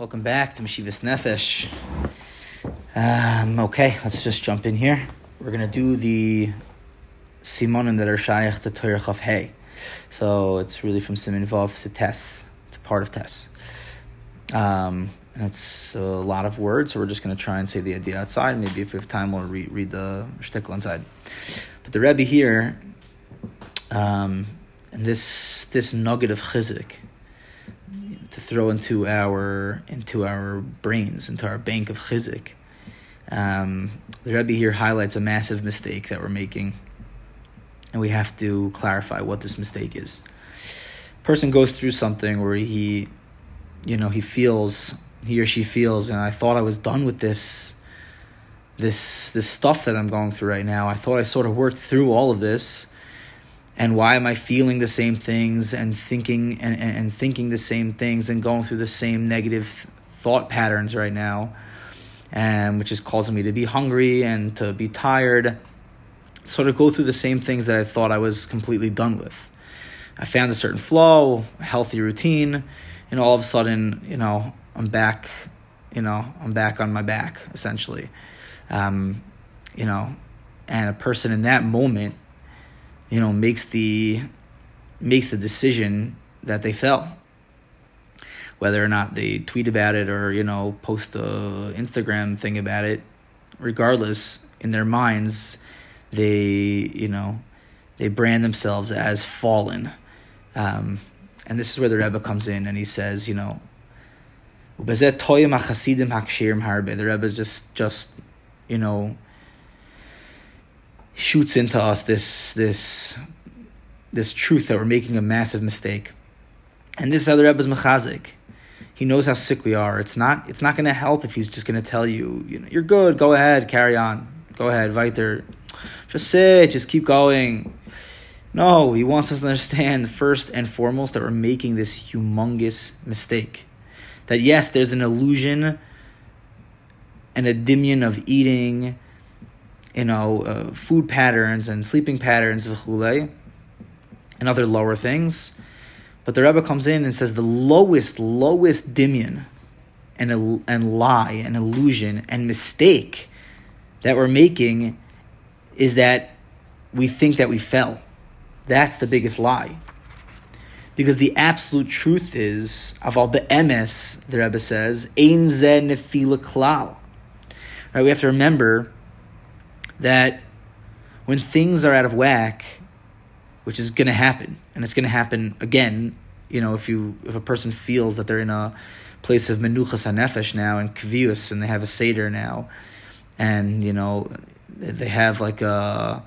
Welcome back to Meshivas Nefesh. Um, okay, let's just jump in here. We're gonna do the simonim that are shaykh to Torah Chaf Hey. So it's really from Simin Vav to Tess, to part of Tess. Um, and it's a lot of words, so we're just gonna try and say the idea outside. Maybe if we have time, we'll read, read the shtickle inside. But the Rebbe here, um, and this this nugget of chizik to throw into our into our brains, into our bank of chizik. Um, the Rebbe here highlights a massive mistake that we're making, and we have to clarify what this mistake is. Person goes through something where he, you know, he feels he or she feels, and I thought I was done with this. This this stuff that I'm going through right now. I thought I sort of worked through all of this and why am I feeling the same things and thinking and, and, and, thinking the same things and going through the same negative thought patterns right now, and which is causing me to be hungry and to be tired, sort of go through the same things that I thought I was completely done with. I found a certain flow, a healthy routine, and all of a sudden, you know, I'm back, you know, I'm back on my back essentially, um, you know, and a person in that moment you know, makes the makes the decision that they fell. Whether or not they tweet about it or, you know, post a Instagram thing about it, regardless, in their minds, they, you know, they brand themselves as fallen. Um, and this is where the Rebbe comes in and he says, you know, the Rebbe just, just, you know, shoots into us this this this truth that we're making a massive mistake. And this other Rebbe is mechazik. He knows how sick we are. It's not it's not going to help if he's just going to tell you, you know, you're good, go ahead, carry on. Go ahead, weiter. Just sit, just keep going. No, he wants us to understand first and foremost that we're making this humongous mistake. That yes, there's an illusion and a dimion of eating you know, uh, food patterns and sleeping patterns, and other lower things. But the Rebbe comes in and says the lowest, lowest dimion and, and lie and illusion and mistake that we're making is that we think that we fell. That's the biggest lie. Because the absolute truth is, aval be'emes, the Rebbe says, ein ze nefila klal. Right, we have to remember that when things are out of whack, which is going to happen, and it's going to happen again, you know, if you if a person feels that they're in a place of menuchas hanefesh now and kvius, and they have a seder now, and you know, they have like a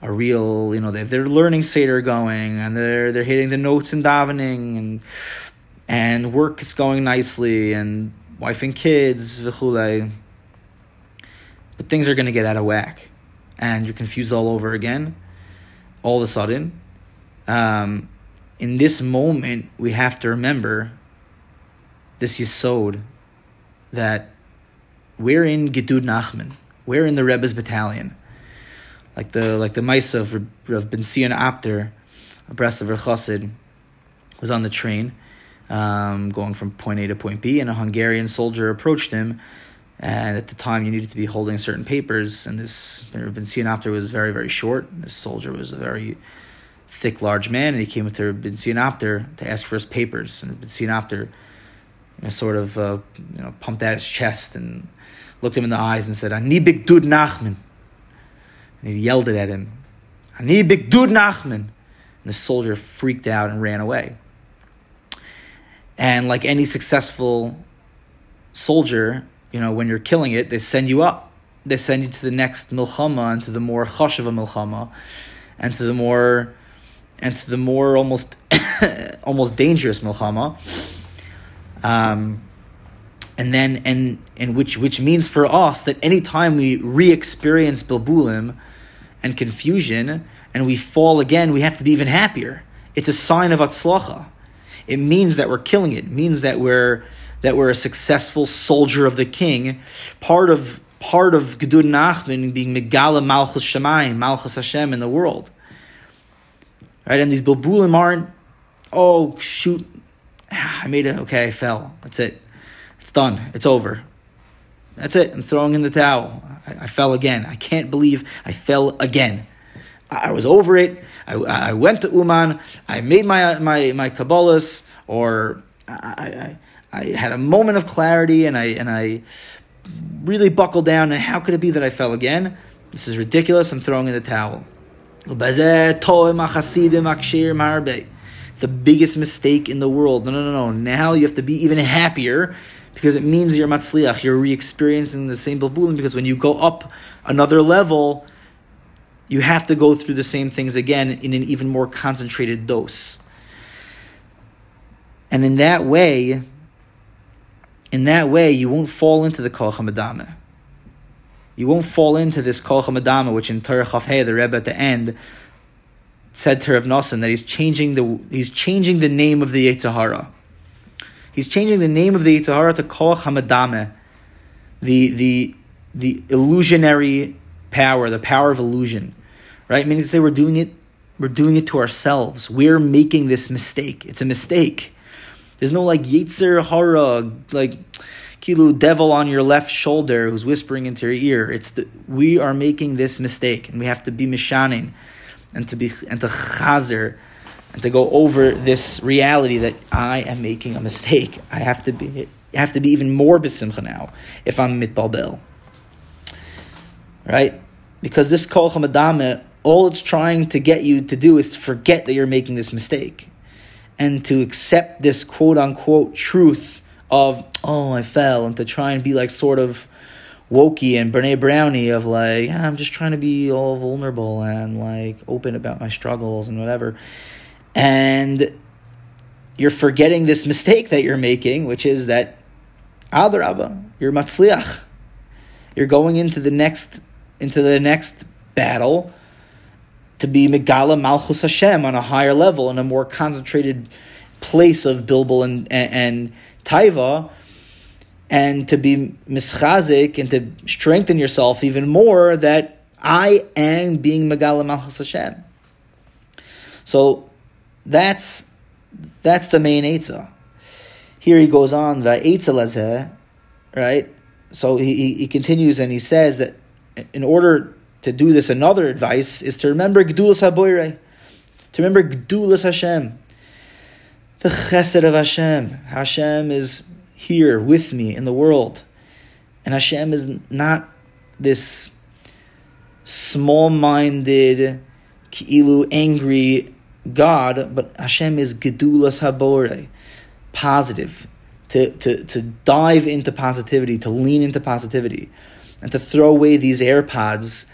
a real, you know, they they're learning seder going, and they're they're hitting the notes in davening, and and work is going nicely, and wife and kids, v'chulei. But things are going to get out of whack and you're confused all over again, all of a sudden, um, in this moment, we have to remember this Yisod that we're in Gedud Nachman. We're in the Rebbe's battalion. Like the like the Maisa of, of Ben Zion Apter, a Breslov Chassid, was on the train, um, going from point A to point B, and a Hungarian soldier approached him and at the time, you needed to be holding certain papers. And this Ben Zion Apter was very, very short. This soldier was a very thick, large man, and he came to Ben Zion Apter to ask for his papers. And Ben Zion Apter, you know, sort of, uh, you know, pumped out his chest and looked him in the eyes and said, "Ani big dud Nachman." And he yelled it at him, "Ani big dud Nachman." And the soldier freaked out and ran away. And like any successful soldier, you know, when you're killing it, they send you up. They send you to the next milchama and to the more chashava milchama, and to the more, and to the more almost, almost dangerous milchama. Um, and then and and which which means for us that anytime we re-experience bilbulim and confusion and we fall again, we have to be even happier. It's a sign of atzlacha. It means that we're killing it. It means that we're that we're a successful soldier of the king. Part of part of Gedud Nachman being Megala Malchus Shemayim, Malchus Hashem in the world. Right? And these Bilbulim aren't, oh, shoot, I made it, okay, I fell. That's it. It's done. It's over. That's it. I'm throwing in the towel. I, I fell again. I can't believe I fell again. I, was over it. I, I went to Uman. I made my my my Kabbalahs, or I, I, had a moment of clarity, and I and I really buckled down. And how could it be that I fell again? This is ridiculous. I'm throwing in the towel. It's the biggest mistake in the world. No, no, no, no. Now you have to be even happier because it means you're matzliach. You're re-experiencing the same bilbulim because when you go up another level, you have to go through the same things again in an even more concentrated dose. And in that way, in that way, you won't fall into the kol hamadama. You won't fall into this kol hamadama, which in Torah Chafhei, the Rebbe at the end said to Rav Nosson that he's changing the he's changing the name of the Yetzer Hara. He's changing the name of the Yetzer Hara to Kol Hamadame, the the the illusionary power, the power of illusion, right? Meaning to say we're doing it, we're doing it to ourselves. We're making this mistake. It's a mistake. There's no like Yetzer Hara, like Kilu devil on your left shoulder who's whispering into your ear. It's the we are making this mistake, and we have to be mishanin and to be and to chazer and to go over this reality that I am making a mistake. I have to be have to be even more besimcha now if I'm mitbalbel. Right? Because this kol all it's trying to get you to do is to forget that you're making this mistake. And to accept this quote unquote truth of, oh, I fell, and to try and be like sort of wokey and Brene Brownie of like, yeah, I'm just trying to be all vulnerable and like open about my struggles and whatever. And you're forgetting this mistake that you're making, which is that Adarabba, you're matzliach. You're going into the next into the next battle to be Megala Malchus Hashem on a higher level, in a more concentrated place of Bilbul and, and, and Taiva, and to be mischazik and to strengthen yourself even more that I am being Megala Malchus Hashem. So that's that's the main Eitzah. Here he goes on, the Eitzah right? So he, he continues and he says that in order to do this, another advice is to remember Gdulas HaBoirei, to remember Gdulas Hashem, the Chesed of Hashem. Hashem is here with me in the world. And Hashem is not this small minded, ki'ilu, angry God, but Hashem is Gedulas Habore, positive, to, to, to dive into positivity, to lean into positivity, and to throw away these AirPods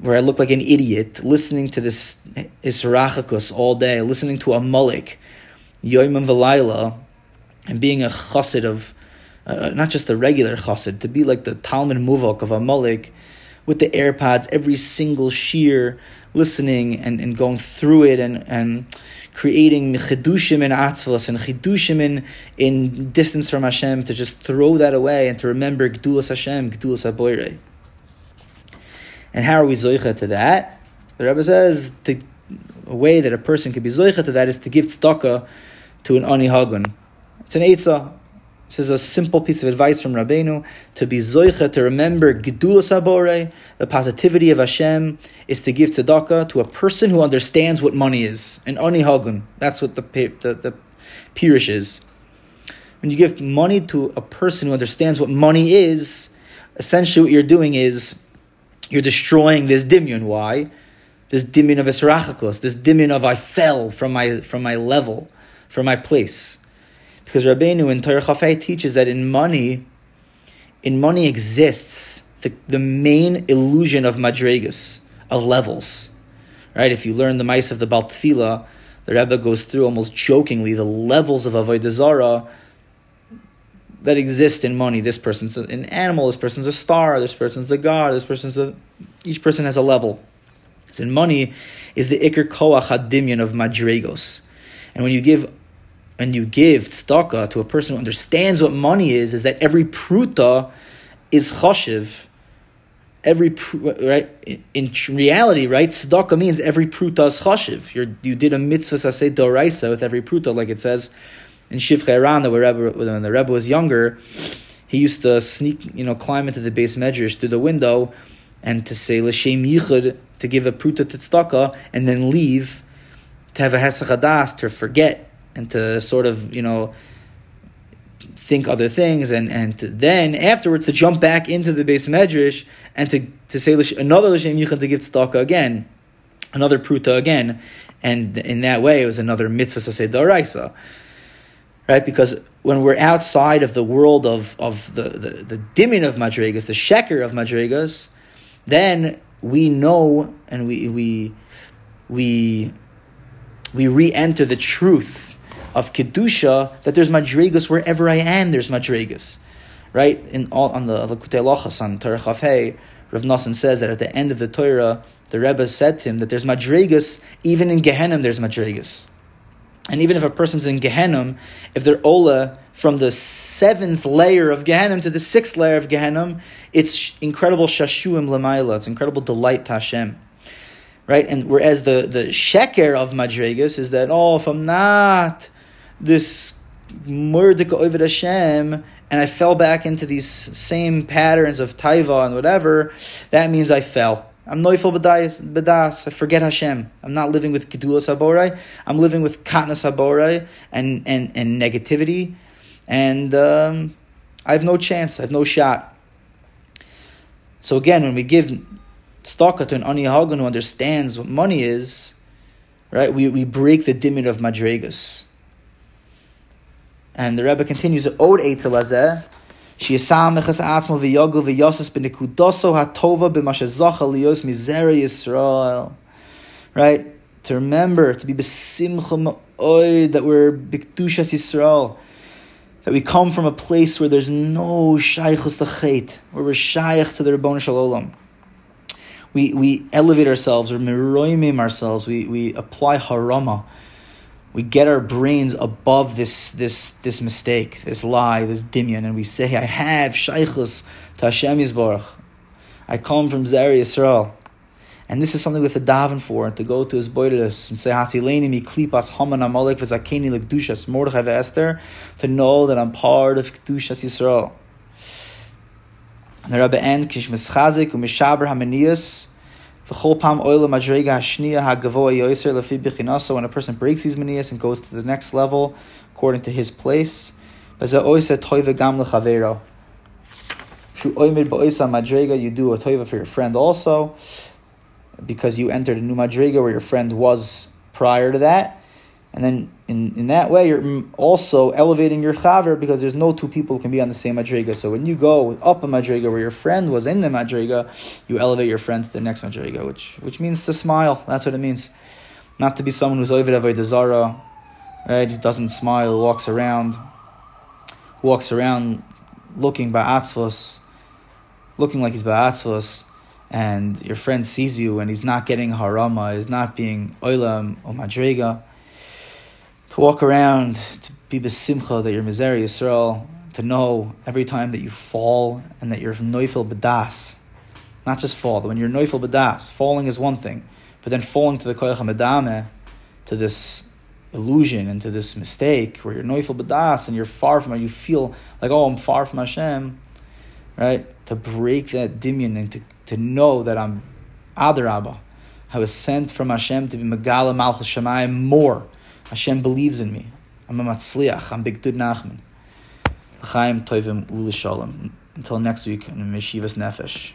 where I look like an idiot listening to this Israchakus all day, listening to a mullik, Yoim and Velayla, and being a chassid of, uh, not just a regular chassid, to be like the Talmud Muvok of a Malik, with the AirPods, every single shear, listening and, and going through it and, and creating chidushim in atzvos and chidushim in, in distance from Hashem, to just throw that away and to remember Gdulas Hashem, Gdulas Aboire. And how are we zoicha to that? The Rebbe says a way that a person can be zoicha to that is to give tzedakah to an ani hagun. It's an Eitzah. This is a simple piece of advice from Rabbeinu to be zoicha, to remember Gedula Sabore, the positivity of Hashem, is to give tzedakah to a person who understands what money is. An ani hagun. That's what the, the, the pirish is. When you give money to a person who understands what money is, essentially what you're doing is you're destroying this dimion. Why? This dimion of Esrachakos, this dimion of I fell from my, from my level, from my place. Because Rabbeinu in Torah Chafei teaches that in money, in money exists the, the main illusion of madregas, of levels. Right? If you learn the mice of the Bal Tfila, the Rebbe goes through almost jokingly the levels of Avodah Zarah that exist in money. This person's an animal, this person's a star, this person's a god, this person's a... Each person has a level. So money is the Iker Koach Hadimyan of Madrigos. And when you give and you give tzedakah to a person who understands what money is, is that every pruta is chashiv. Every right in reality, right? Tzedakah means every pruta is chashiv. you you did a mitzvah saseh doraisa with every pruta, like it says in Shivchei where when the Rebbe was younger, he used to sneak, you know, climb into the beis medrash through the window and to say l'shem yichud to give a pruta to tzedakah and then leave to have a hesach to forget and to sort of you know think other things and and to, then afterwards to jump back into the beis medrash and to to say another l'shem yichud to give tzedakah again, another pruta again, and in that way it was another mitzvah say daraisa right? Because when we're outside of the world of, of the, the, the dimin of madrigas, the sheker of madrigas, then we know and we we we we re-enter the truth of kedusha that there's madrigas wherever I am. There's madrigas, right? In all on the Likutei Halachos on Torah Chafhei, Rav Nosson says that at the end of the Torah, the Rebbe said to him that there's madrigas even in Gehenna. There's madrigas. And even if a person's in Gehenna, if they're Ola from the seventh layer of Gehenna to the sixth layer of Gehenna, it's incredible shashuim lemaila. It's incredible delight to Hashem. Right? And whereas the, the sheker of Madregas is that, oh, if I'm not this murdik ovid Hashem, and I fell back into these same patterns of taiva and whatever, that means I fell. I'm noifel bedas. I forget Hashem. I'm not living with gedulas haborai. I'm living with katnas haborai and, and, and negativity. And um, I have no chance. I have no shot. So again, when we give tzedakah to an ani hagan who understands what money is, right, we, we break the dimit of madregas. And the Rebbe continues, Od Eitzelazeh, שיסמך עצמו ויוגל ויוסס בנקודוסו הטובה במה שזוכה להיות מזרע ישראל. Right? To remember, to be besimcha ma'oid, that we're bikdushas Yisrael. That we come from a place where there's no shaykhus chet, where we're shaykh to the Rabbon Shalom. We, we elevate ourselves, or miroimim ourselves, we, we apply harama we get our brains above this this this mistake, this lie, this dimion, and we say, I have shaykhus to Hashem. I come from Zeri Yisrael. And this is something we have to daven for, and to go to his boilis and say, Hatzileni mi klipas haman amalek v'zakeni l'kdushas Mordechai Esther, to know that I'm part of Kedushas Yisrael. And the Rebbe ends, Kish mischazik u'mishaber hamanias, when a person breaks these manias and goes to the next level according to his place, you do a toiva for your friend also, because you entered a new madriga where your friend was prior to that. And then in, in that way, you're also elevating your chaver because there's no two people who can be on the same madriga. So when you go up a madriga where your friend was in the madriga, you elevate your friend to the next madriga, which which means to smile. That's what it means. Not to be someone who's over avodah zara, right? Who doesn't smile, walks around, walks around looking ba'atzvos, looking like he's ba'atzvos, and your friend sees you and he's not getting harama, he's not being oilam or madriga to walk around, to be besimcha that you're Mizeri Yisrael, to know every time that you fall and that you're noifel bedas. Not just fall, when you're noifel bedas, falling is one thing, but then falling to the koyach medame, to this illusion and to this mistake where you're noifel bedas and you're far from it, you feel like, oh, I'm far from Hashem, right? To break that dimion and to, to know that I'm Adarabba. I was sent from Hashem to be Megala Malchus Shemayim more Hashem believes in me. I'm a matzliach. I'm Big Dud Nachman. Chaim Tovim Uli Shalom. Until next week in Meshivas Nefesh.